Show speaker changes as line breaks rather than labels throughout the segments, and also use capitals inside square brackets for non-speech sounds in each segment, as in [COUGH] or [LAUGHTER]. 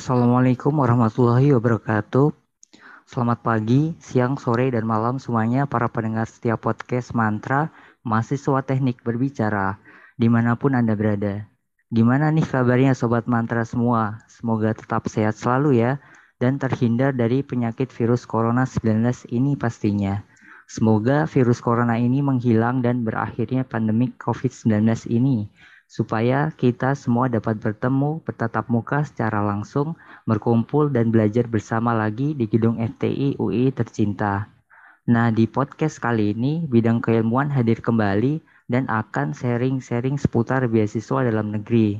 Assalamualaikum warahmatullahi wabarakatuh. Selamat pagi, siang, sore, dan malam semuanya para pendengar setiap podcast Mantra Mahasiswa Teknik Berbicara di mana pun Anda berada. Gimana nih kabarnya Sobat Mantra semua? Semoga tetap sehat selalu ya dan terhindar dari penyakit virus Corona 19 ini pastinya. Semoga virus corona ini menghilang dan berakhirnya pandemi COVID-19 ini supaya kita semua dapat bertemu, bertatap muka secara langsung, berkumpul dan belajar bersama lagi di gedung FTI UI tercinta. Nah, di podcast kali ini bidang keilmuan hadir kembali dan akan sharing-sharing seputar beasiswa dalam negeri.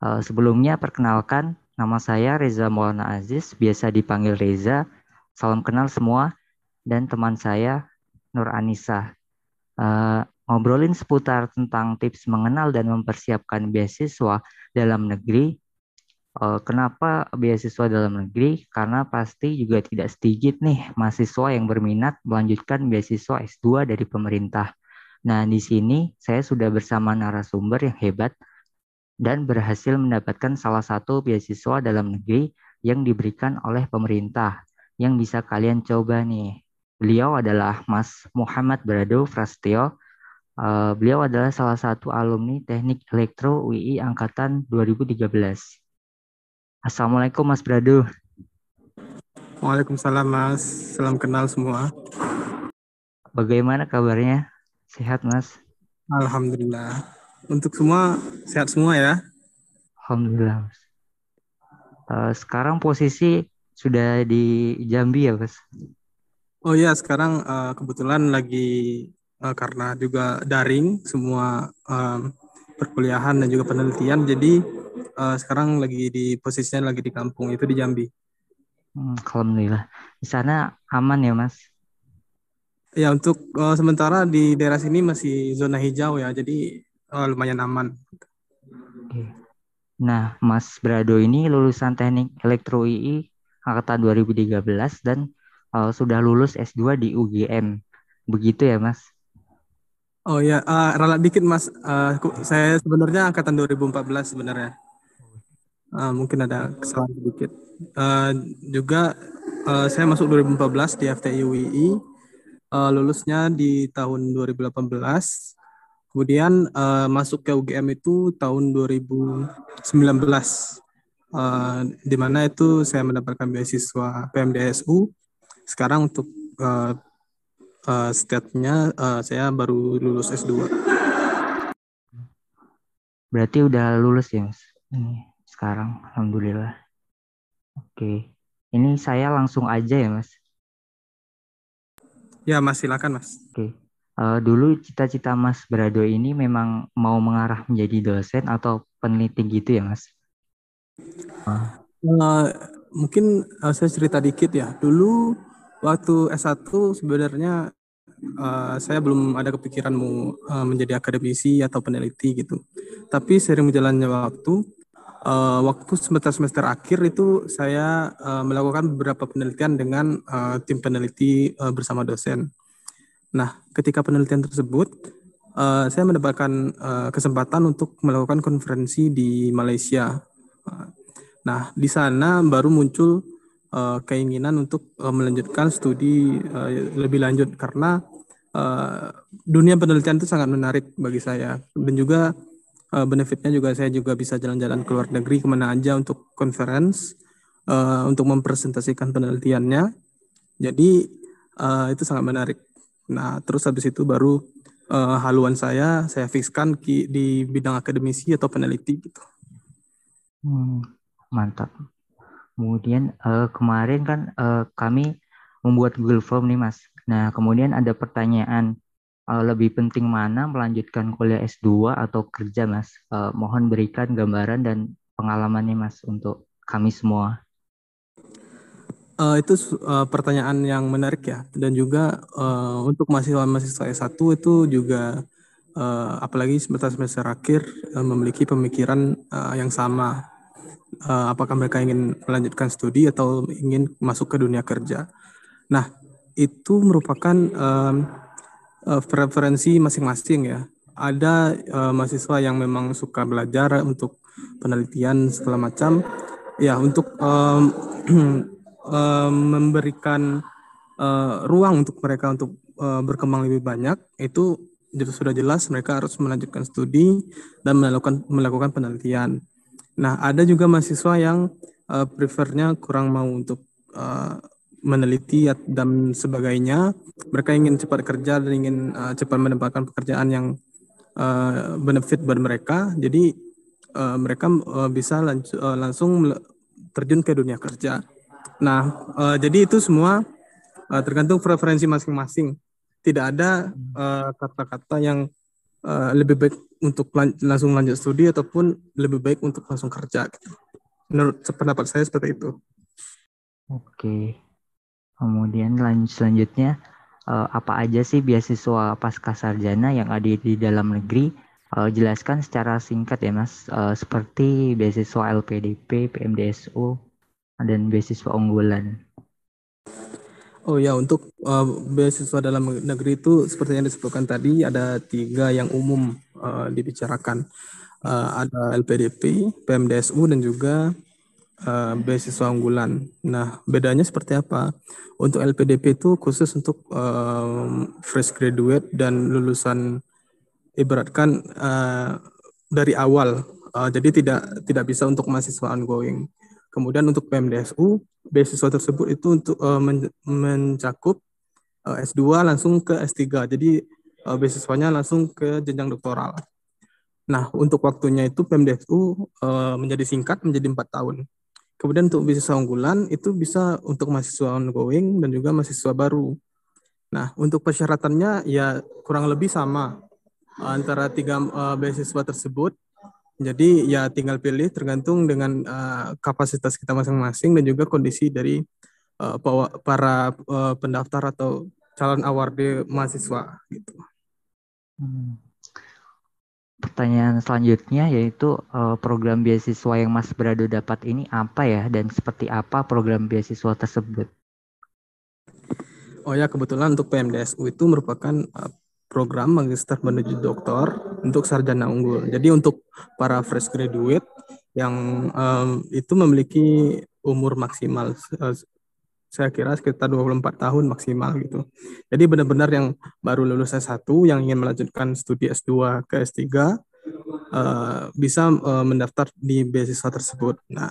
Uh, sebelumnya perkenalkan nama saya Reza Maulana Aziz, biasa dipanggil Reza. Salam kenal semua dan teman saya Nur Anissa. Uh, ngobrolin seputar tentang tips mengenal dan mempersiapkan beasiswa dalam negeri. Uh, kenapa beasiswa dalam negeri? Karena pasti juga tidak sedikit nih mahasiswa yang berminat melanjutkan beasiswa S2 dari pemerintah. Nah, di sini saya sudah bersama narasumber yang hebat dan berhasil mendapatkan salah satu beasiswa dalam negeri yang diberikan oleh pemerintah yang bisa kalian coba nih. Beliau adalah Mas Muhammad Brado Frastio Uh, beliau adalah salah satu alumni Teknik Elektro UI angkatan 2013. Assalamualaikum Mas Brado.
Waalaikumsalam Mas. Salam kenal semua.
Bagaimana kabarnya? Sehat Mas?
Alhamdulillah. Untuk semua sehat semua ya.
Alhamdulillah Mas. Uh, sekarang posisi sudah di Jambi ya Mas?
Oh iya sekarang uh, kebetulan lagi uh, karena juga daring semua um, perkuliahan dan juga penelitian jadi uh, sekarang lagi di posisinya lagi di kampung itu di Jambi.
Hmm, Alhamdulillah di sana aman ya mas?
Ya untuk uh, sementara di daerah sini masih zona hijau ya jadi uh, lumayan aman.
Oke. Nah Mas Brado ini lulusan teknik elektro II angkatan 2013 dan uh, sudah lulus S2 di UGM. Begitu ya Mas?
Oh ya, uh, ralat dikit Mas. Uh, saya sebenarnya angkatan 2014 sebenarnya. Uh, mungkin ada kesalahan sedikit. Uh, juga uh, saya masuk 2014 di FTI UII. Uh, lulusnya di tahun 2018. Kemudian uh, masuk ke UGM itu tahun 2019. Uh, di mana itu saya mendapatkan beasiswa PMDSU. Sekarang untuk uh, uh, state-nya uh, saya baru lulus S2.
Berarti udah lulus ya, Mas? Ini sekarang alhamdulillah. Oke. Ini saya langsung aja ya, Mas.
Ya, Mas, silakan, Mas.
Oke. Uh, dulu cita-cita Mas Brado ini memang mau mengarah menjadi dosen atau peneliti gitu ya, Mas?
Uh. Uh, mungkin uh, saya cerita dikit ya. Dulu waktu S1 sebenarnya uh, saya belum ada kepikiran mau uh, menjadi akademisi atau peneliti gitu. Tapi sering berjalannya waktu, uh, waktu semester-semester akhir itu saya uh, melakukan beberapa penelitian dengan uh, tim peneliti uh, bersama dosen. Nah, ketika penelitian tersebut, uh, saya mendapatkan uh, kesempatan untuk melakukan konferensi di Malaysia. Nah, di sana baru muncul uh, keinginan untuk uh, melanjutkan studi uh, lebih lanjut karena uh, dunia penelitian itu sangat menarik bagi saya dan juga uh, benefitnya juga saya juga bisa jalan-jalan ke luar negeri ke mana aja untuk conference uh, untuk mempresentasikan penelitiannya. Jadi uh, itu sangat menarik. Nah terus habis itu baru uh, haluan saya saya fixkan di bidang akademisi atau peneliti gitu.
Hmm, mantap. Kemudian uh, kemarin kan uh, kami membuat Google Form nih Mas. Nah, kemudian ada pertanyaan uh, lebih penting mana melanjutkan kuliah S2 atau kerja Mas? Uh, mohon berikan gambaran dan pengalamannya Mas untuk kami semua.
Uh, itu uh, pertanyaan yang menarik ya dan juga uh, untuk mahasiswa-mahasiswa S1 itu juga uh, apalagi semester-semester akhir uh, memiliki pemikiran uh, yang sama uh, apakah mereka ingin melanjutkan studi atau ingin masuk ke dunia kerja. Nah, itu merupakan um, uh, preferensi masing-masing ya. Ada uh, mahasiswa yang memang suka belajar untuk penelitian segala macam. Ya, untuk um, um, [CLEARS THROAT] memberikan uh, ruang untuk mereka untuk uh, berkembang lebih banyak, itu sudah jelas mereka harus melanjutkan studi dan melakukan melakukan penelitian. Nah, ada juga mahasiswa yang uh, prefernya kurang mau untuk uh, meneliti dan sebagainya. Mereka ingin cepat kerja dan ingin uh, cepat mendapatkan pekerjaan yang uh, benefit buat mereka. Jadi uh, mereka uh, bisa uh, langsung terjun ke dunia kerja. Nah, uh, jadi itu semua uh, tergantung preferensi masing-masing. Tidak ada kata-kata uh, yang uh, lebih baik untuk lan langsung lanjut studi ataupun lebih baik untuk langsung kerja. Gitu. Menurut pendapat saya seperti itu.
Oke. Kemudian lanjut selanjutnya uh, apa aja sih beasiswa pasca sarjana yang ada di dalam negeri? Uh, jelaskan secara singkat ya Mas, uh, seperti beasiswa LPDP, PMDSU, dan beasiswa unggulan.
Oh ya, untuk uh, beasiswa dalam negeri itu seperti yang disebutkan tadi ada tiga yang umum uh, dibicarakan. Uh, ada LPDP, PMDSU, dan juga uh, beasiswa unggulan. Nah, bedanya seperti apa? Untuk LPDP itu khusus untuk um, fresh graduate dan lulusan ibaratkan uh, dari awal. Uh, jadi tidak tidak bisa untuk mahasiswa ongoing. Kemudian untuk PMDSU, beasiswa tersebut itu untuk uh, men mencakup uh, S2 langsung ke S3. Jadi uh, beasiswanya langsung ke jenjang doktoral. Nah, untuk waktunya itu PMDSU uh, menjadi singkat menjadi empat tahun. Kemudian untuk beasiswa unggulan itu bisa untuk mahasiswa ongoing dan juga mahasiswa baru. Nah, untuk persyaratannya ya kurang lebih sama antara tiga uh, beasiswa tersebut. Jadi ya tinggal pilih tergantung dengan uh, kapasitas kita masing-masing dan juga kondisi dari uh, para uh, pendaftar atau calon award mahasiswa gitu. Hmm
pertanyaan selanjutnya yaitu uh, program beasiswa yang Mas Brado dapat ini apa ya dan seperti apa program beasiswa tersebut?
Oh ya kebetulan untuk PMDSU itu merupakan uh, program magister menuju doktor untuk sarjana unggul. Jadi untuk para fresh graduate yang um, itu memiliki umur maksimal uh, saya kira sekitar 24 tahun maksimal gitu. Jadi benar-benar yang baru lulus S1 yang ingin melanjutkan studi S2 ke S3 uh, eh, bisa uh, mendaftar di beasiswa tersebut. Nah,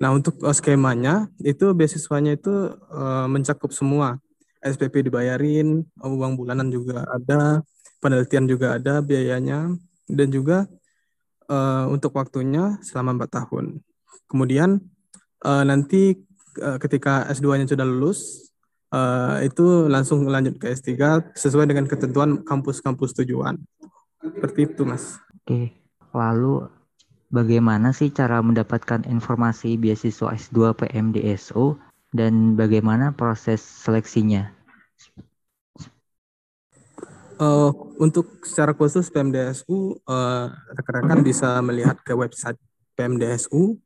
nah untuk uh, skemanya itu beasiswanya itu uh, mencakup semua. SPP dibayarin, uang bulanan juga ada, penelitian juga ada biayanya dan juga uh, untuk waktunya selama 4 tahun. Kemudian uh, nanti Eh, ketika S2-nya sudah lulus, uh, itu langsung lanjut ke S3 sesuai dengan ketentuan kampus-kampus tujuan. Seperti itu, Mas.
Oke. Lalu bagaimana sih cara mendapatkan informasi beasiswa S2 PMDSU dan bagaimana proses seleksinya?
Uh, untuk secara khusus PMDSU, rekan-rekan uh, bisa melihat ke website PMDSU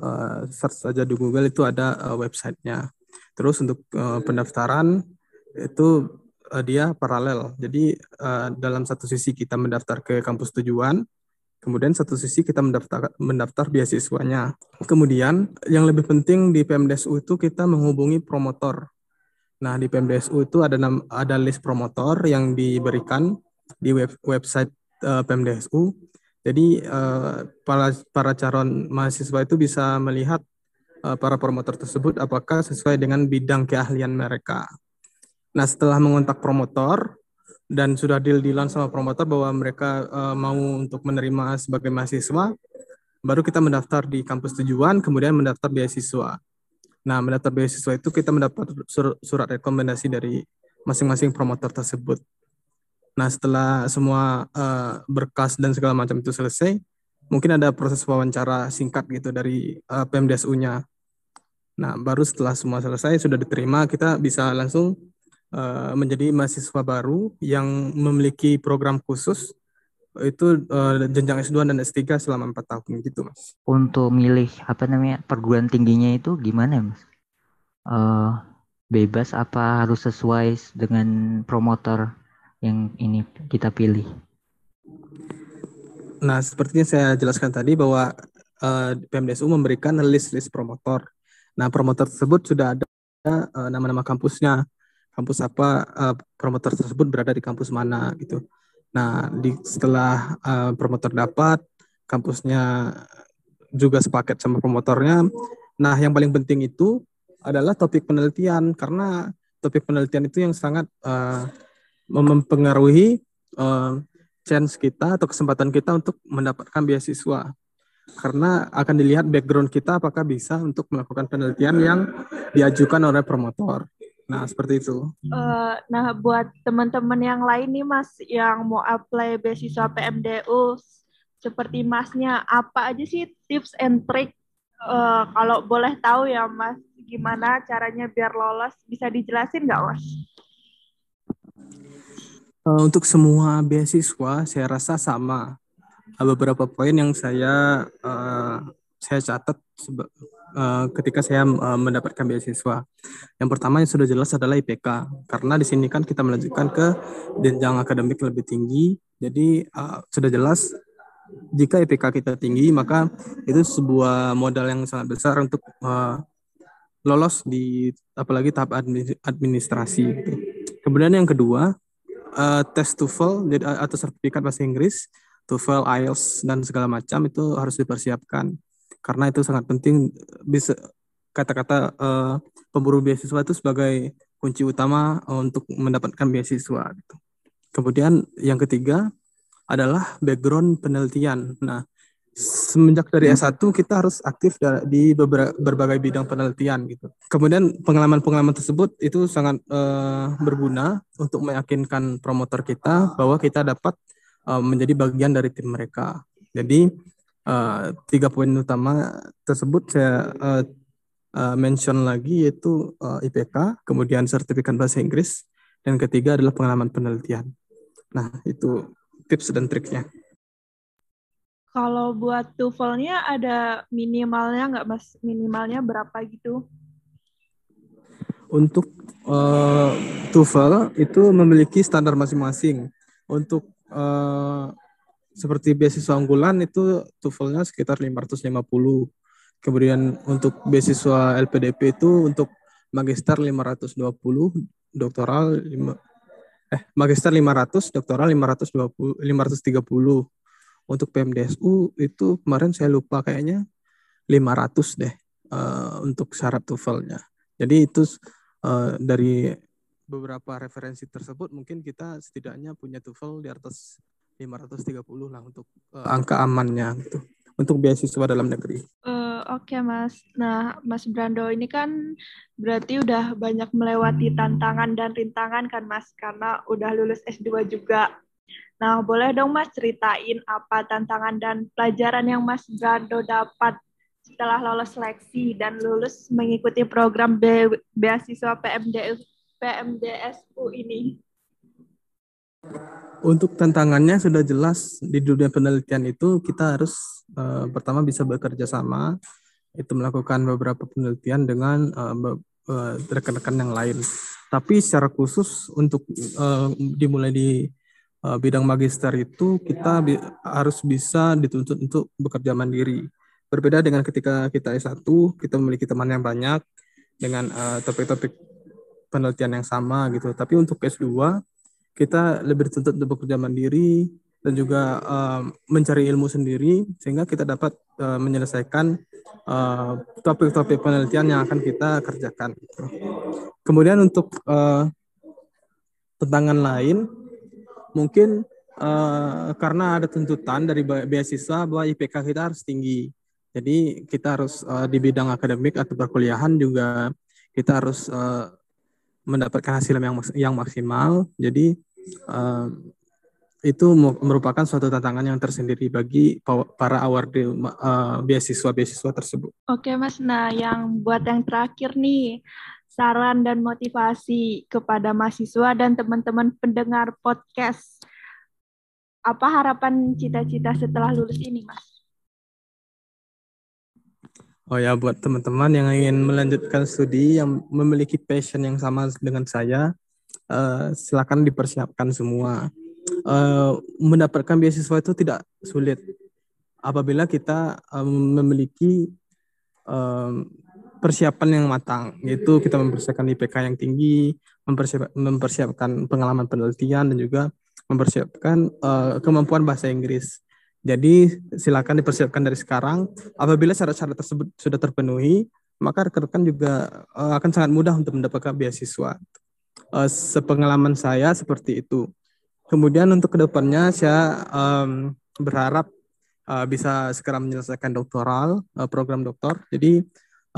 uh, search saja di Google itu ada uh, websitenya. Terus untuk uh, pendaftaran itu uh, dia paralel. Jadi uh, dalam satu sisi kita mendaftar ke kampus tujuan, kemudian satu sisi kita mendaftar mendaftar beasiswanya. Kemudian yang lebih penting di PMDSU itu kita menghubungi promotor. Nah di PMDSU itu ada ada list promotor yang diberikan di web, website uh, PMDSU jadi uh, para para calon mahasiswa itu bisa melihat uh, para promotor tersebut apakah sesuai dengan bidang keahlian mereka. Nah, setelah mengontak promotor dan sudah deal-dealan sama promotor bahwa mereka uh, mau untuk menerima sebagai mahasiswa, baru kita mendaftar di kampus tujuan, kemudian mendaftar beasiswa. Nah, mendaftar beasiswa itu kita mendapat sur surat rekomendasi dari masing-masing promotor tersebut. Nah, setelah semua uh, berkas dan segala macam itu selesai, mungkin ada proses wawancara singkat gitu dari uh, PMDSU-nya. Nah, baru setelah semua selesai sudah diterima, kita bisa langsung uh, menjadi mahasiswa baru yang memiliki program khusus itu uh, jenjang S2 dan S3 selama empat tahun gitu, Mas.
Untuk milih apa namanya perguruan tingginya itu gimana, Mas? Uh, bebas apa harus sesuai dengan promotor yang ini kita pilih?
Nah, sepertinya saya jelaskan tadi bahwa uh, PMDSU memberikan list-list promotor. Nah, promotor tersebut sudah ada uh, nama-nama kampusnya. Kampus apa uh, promotor tersebut berada di kampus mana gitu. Nah, di setelah uh, promotor dapat, kampusnya juga sepaket sama promotornya. Nah, yang paling penting itu adalah topik penelitian karena topik penelitian itu yang sangat uh, mempengaruhi uh, chance kita atau kesempatan kita untuk mendapatkan beasiswa karena akan dilihat background kita apakah bisa untuk melakukan penelitian yang diajukan oleh promotor. Nah, seperti itu.
Uh, nah, buat teman-teman yang lain nih, Mas, yang mau apply beasiswa PMDU, seperti Masnya, apa aja sih tips and trick uh, kalau boleh tahu ya, Mas, gimana caranya biar lolos? Bisa dijelasin nggak, Mas?
Uh, untuk semua beasiswa, saya rasa sama. Beberapa poin yang saya uh, saya catat uh, ketika saya uh, mendapatkan beasiswa. Yang pertama yang sudah jelas adalah IPK, karena di sini kan kita melanjutkan ke jenjang akademik lebih tinggi. Jadi uh, sudah jelas jika IPK kita tinggi, maka itu sebuah modal yang sangat besar untuk lolos di apalagi tahap administrasi. Gitu. Kemudian yang kedua tes TOEFL atau sertifikat bahasa Inggris, TOEFL, IELTS dan segala macam itu harus dipersiapkan karena itu sangat penting bisa kata-kata uh, pemburu beasiswa itu sebagai kunci utama untuk mendapatkan beasiswa. Gitu. Kemudian yang ketiga adalah background penelitian. Nah, semenjak dari S1 kita harus aktif di berbagai bidang penelitian gitu. Kemudian pengalaman-pengalaman tersebut itu sangat uh, berguna untuk meyakinkan promotor kita bahwa kita dapat uh, menjadi bagian dari tim mereka. Jadi uh, tiga poin utama tersebut saya uh, uh, mention lagi yaitu uh, IPK, kemudian sertifikat bahasa Inggris, dan ketiga adalah pengalaman penelitian. Nah itu tips dan triknya.
Kalau buat TOEFL-nya ada minimalnya nggak mas? Minimalnya berapa gitu?
Untuk uh, TOEFL itu memiliki standar masing-masing. Untuk uh, seperti beasiswa unggulan itu TOEFL-nya sekitar 550. Kemudian untuk beasiswa LPDP itu untuk magister 520, doktoral 5 eh magister 500, doktoral 520 530 untuk PMDSU itu kemarin saya lupa kayaknya 500 deh uh, untuk syarat TOEFL-nya. Jadi itu uh, dari beberapa referensi tersebut mungkin kita setidaknya punya TOEFL di atas 530 lah untuk uh, angka amannya gitu untuk beasiswa dalam negeri.
Uh, Oke okay, Mas. Nah Mas Brando ini kan berarti udah banyak melewati tantangan dan rintangan kan Mas karena udah lulus S2 juga. Nah, boleh dong Mas ceritain apa tantangan dan pelajaran yang Mas Brando dapat setelah lolos seleksi dan lulus mengikuti program Be beasiswa PMD PMDSU ini?
Untuk tantangannya sudah jelas di dunia penelitian itu kita harus uh, pertama bisa bekerja sama, itu melakukan beberapa penelitian dengan rekan-rekan uh, uh, yang lain. Tapi secara khusus untuk uh, dimulai di uh, bidang magister itu kita bi harus bisa dituntut untuk bekerja mandiri. Berbeda dengan ketika kita S1, kita memiliki teman yang banyak dengan eh, topik-topik uh, penelitian yang sama gitu. Tapi untuk S2, kita lebih dituntut untuk bekerja mandiri dan juga uh, mencari ilmu sendiri sehingga kita dapat uh, menyelesaikan topik-topik uh, penelitian yang akan kita kerjakan. Kemudian untuk uh, tantangan lain mungkin uh, karena ada tuntutan dari beasiswa bahwa IPK kita harus tinggi. Jadi kita harus uh, di bidang akademik atau perkuliahan juga kita harus uh, mendapatkan hasil yang yang maksimal. Jadi uh, itu merupakan suatu tantangan yang tersendiri bagi para award uh, beasiswa-beasiswa tersebut.
Oke Mas, nah yang buat yang terakhir nih, saran dan motivasi kepada mahasiswa dan teman-teman pendengar podcast. Apa harapan cita-cita setelah lulus ini, Mas?
Oh ya, buat teman-teman yang ingin melanjutkan studi yang memiliki passion yang sama dengan saya, uh, silakan dipersiapkan semua. Uh, mendapatkan beasiswa itu tidak sulit. apabila kita um, memiliki um, persiapan yang matang, yaitu kita mempersiapkan IPK yang tinggi, mempersiap, mempersiapkan pengalaman penelitian dan juga mempersiapkan uh, kemampuan bahasa Inggris. Jadi silakan dipersiapkan dari sekarang. Apabila syarat-syarat tersebut sudah terpenuhi, maka rekan-rekan juga uh, akan sangat mudah untuk mendapatkan beasiswa. Uh, sepengalaman saya seperti itu. Kemudian untuk ke depannya saya um, berharap uh, bisa segera menyelesaikan doktoral, uh, program doktor. Jadi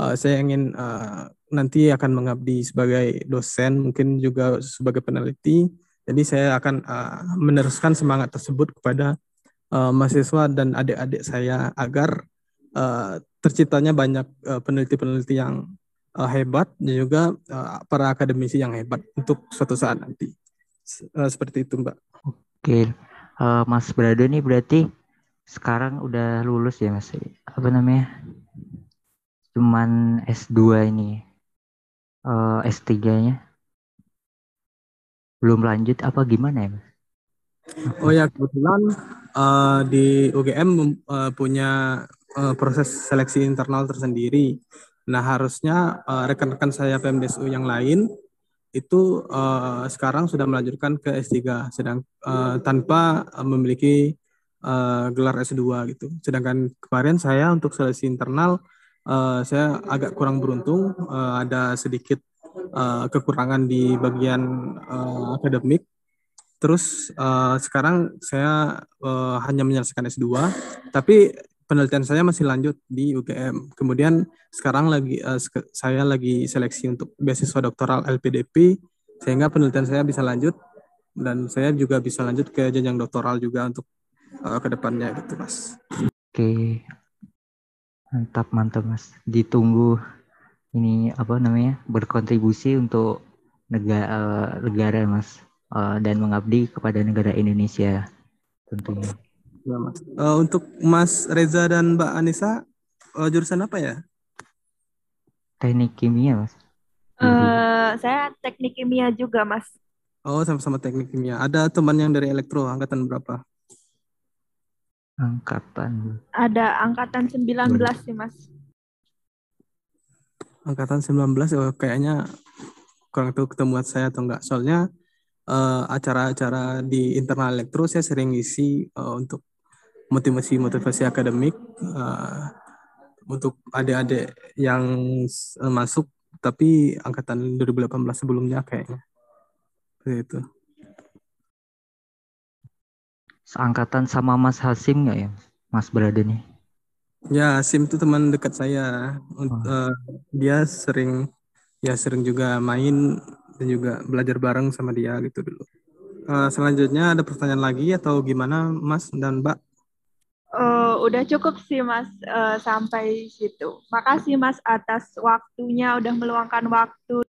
uh, saya ingin uh, nanti akan mengabdi sebagai dosen, mungkin juga sebagai peneliti. Jadi saya akan uh, meneruskan semangat tersebut kepada uh, mahasiswa dan adik-adik saya agar uh, terciptanya banyak uh, peneliti-peneliti yang uh, hebat dan juga uh, para akademisi yang hebat untuk suatu saat nanti. Uh, seperti itu, Mbak.
Oke, uh, Mas Brado nih berarti sekarang udah lulus ya, Mas? Apa namanya? Cuman S2 ini. Uh, S3-nya belum lanjut apa gimana ya, Mas?
Oh ya, kebetulan uh, di UGM uh, punya uh, proses seleksi internal tersendiri. Nah, harusnya rekan-rekan uh, saya PMDSU yang lain itu uh, sekarang sudah melanjutkan ke S3 sedang uh, tanpa memiliki uh, gelar S2 gitu. Sedangkan kemarin saya untuk seleksi internal uh, saya agak kurang beruntung uh, ada sedikit uh, kekurangan di bagian uh, akademik Terus uh, sekarang saya uh, hanya menyelesaikan S2, tapi penelitian saya masih lanjut di UGM. Kemudian sekarang lagi uh, saya lagi seleksi untuk beasiswa doktoral LPDP sehingga penelitian saya bisa lanjut dan saya juga bisa lanjut ke jenjang doktoral juga untuk uh, ke depannya gitu, Mas.
Oke. Mantap, mantap, Mas. Ditunggu ini apa namanya? berkontribusi untuk negara negara, Mas uh, dan mengabdi kepada negara Indonesia tentunya.
Ya, Mas. Uh, untuk Mas Reza dan Mbak Anissa uh, jurusan apa ya?
Teknik kimia, Mas.
Uh, saya teknik kimia juga, Mas.
Oh, sama-sama teknik kimia. Ada teman yang dari elektro, angkatan berapa?
Angkatan.
Ada angkatan 19 sih, Mas.
Angkatan 19, oh, kayaknya kurang tahu ketemu saya atau enggak. Soalnya Eh, acara-acara uh, di internal elektro saya sering isi uh, untuk motivasi-motivasi akademik uh, untuk adik-adik yang uh, masuk tapi angkatan 2018 sebelumnya kayaknya seperti itu.
Seangkatan sama Mas Hasim nggak ya, Mas Berada nih?
Ya, Hasim itu teman dekat saya. Oh. Uh, dia sering ya sering juga main dan juga belajar bareng sama dia gitu dulu. Uh, selanjutnya ada pertanyaan lagi atau gimana Mas dan Mbak?
Uh, udah cukup sih Mas uh, sampai situ. Makasih Mas atas waktunya udah meluangkan waktu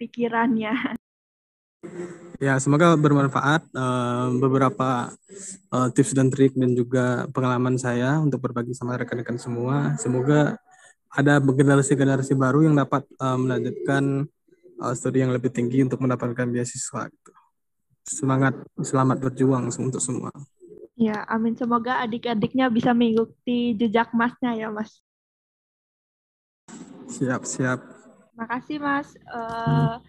pikirannya.
Ya, semoga bermanfaat uh, beberapa uh, tips dan trik dan juga pengalaman saya untuk berbagi sama rekan-rekan semua. Semoga ada generasi-generasi baru yang dapat uh, melanjutkan uh, studi yang lebih tinggi untuk mendapatkan beasiswa. Gitu. Semangat, selamat berjuang untuk semua.
Ya, amin. Semoga adik-adiknya bisa mengikuti jejak masnya ya, Mas.
Siap, siap.
Makasih, Mas. Uh,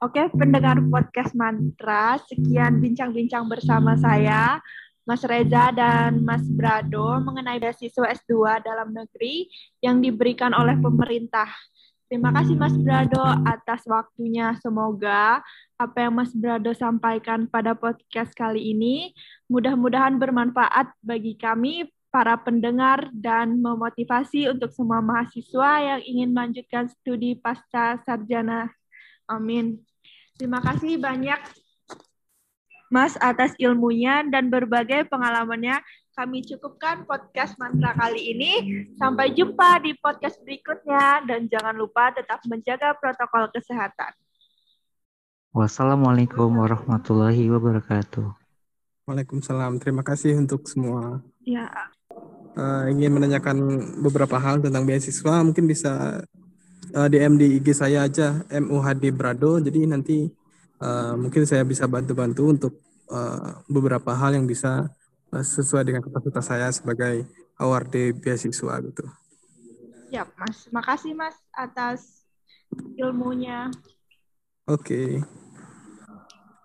Oke, okay, pendengar podcast Mantra, sekian bincang-bincang bersama saya, Mas Reza dan Mas Brado mengenai beasiswa S2 dalam negeri yang diberikan oleh pemerintah. Terima kasih Mas Brado atas waktunya. Semoga apa yang Mas Brado sampaikan pada podcast kali ini mudah-mudahan bermanfaat bagi kami para pendengar dan memotivasi untuk semua mahasiswa yang ingin melanjutkan studi pasca sarjana. Amin. Terima kasih banyak Mas atas ilmunya dan berbagai pengalamannya kami cukupkan podcast mantra kali ini. Sampai jumpa di podcast berikutnya dan jangan lupa tetap menjaga protokol kesehatan.
Wassalamualaikum warahmatullahi wabarakatuh.
Waalaikumsalam. Terima kasih untuk semua.
Ya.
Uh, ingin menanyakan beberapa hal tentang beasiswa, mungkin bisa uh, DM di IG saya aja, MUHD Brado. Jadi nanti uh, mungkin saya bisa bantu-bantu untuk uh, beberapa hal yang bisa sesuai dengan kapasitas saya sebagai award beasiswa gitu.
Ya, Mas. Makasih Mas atas ilmunya.
Oke. Okay.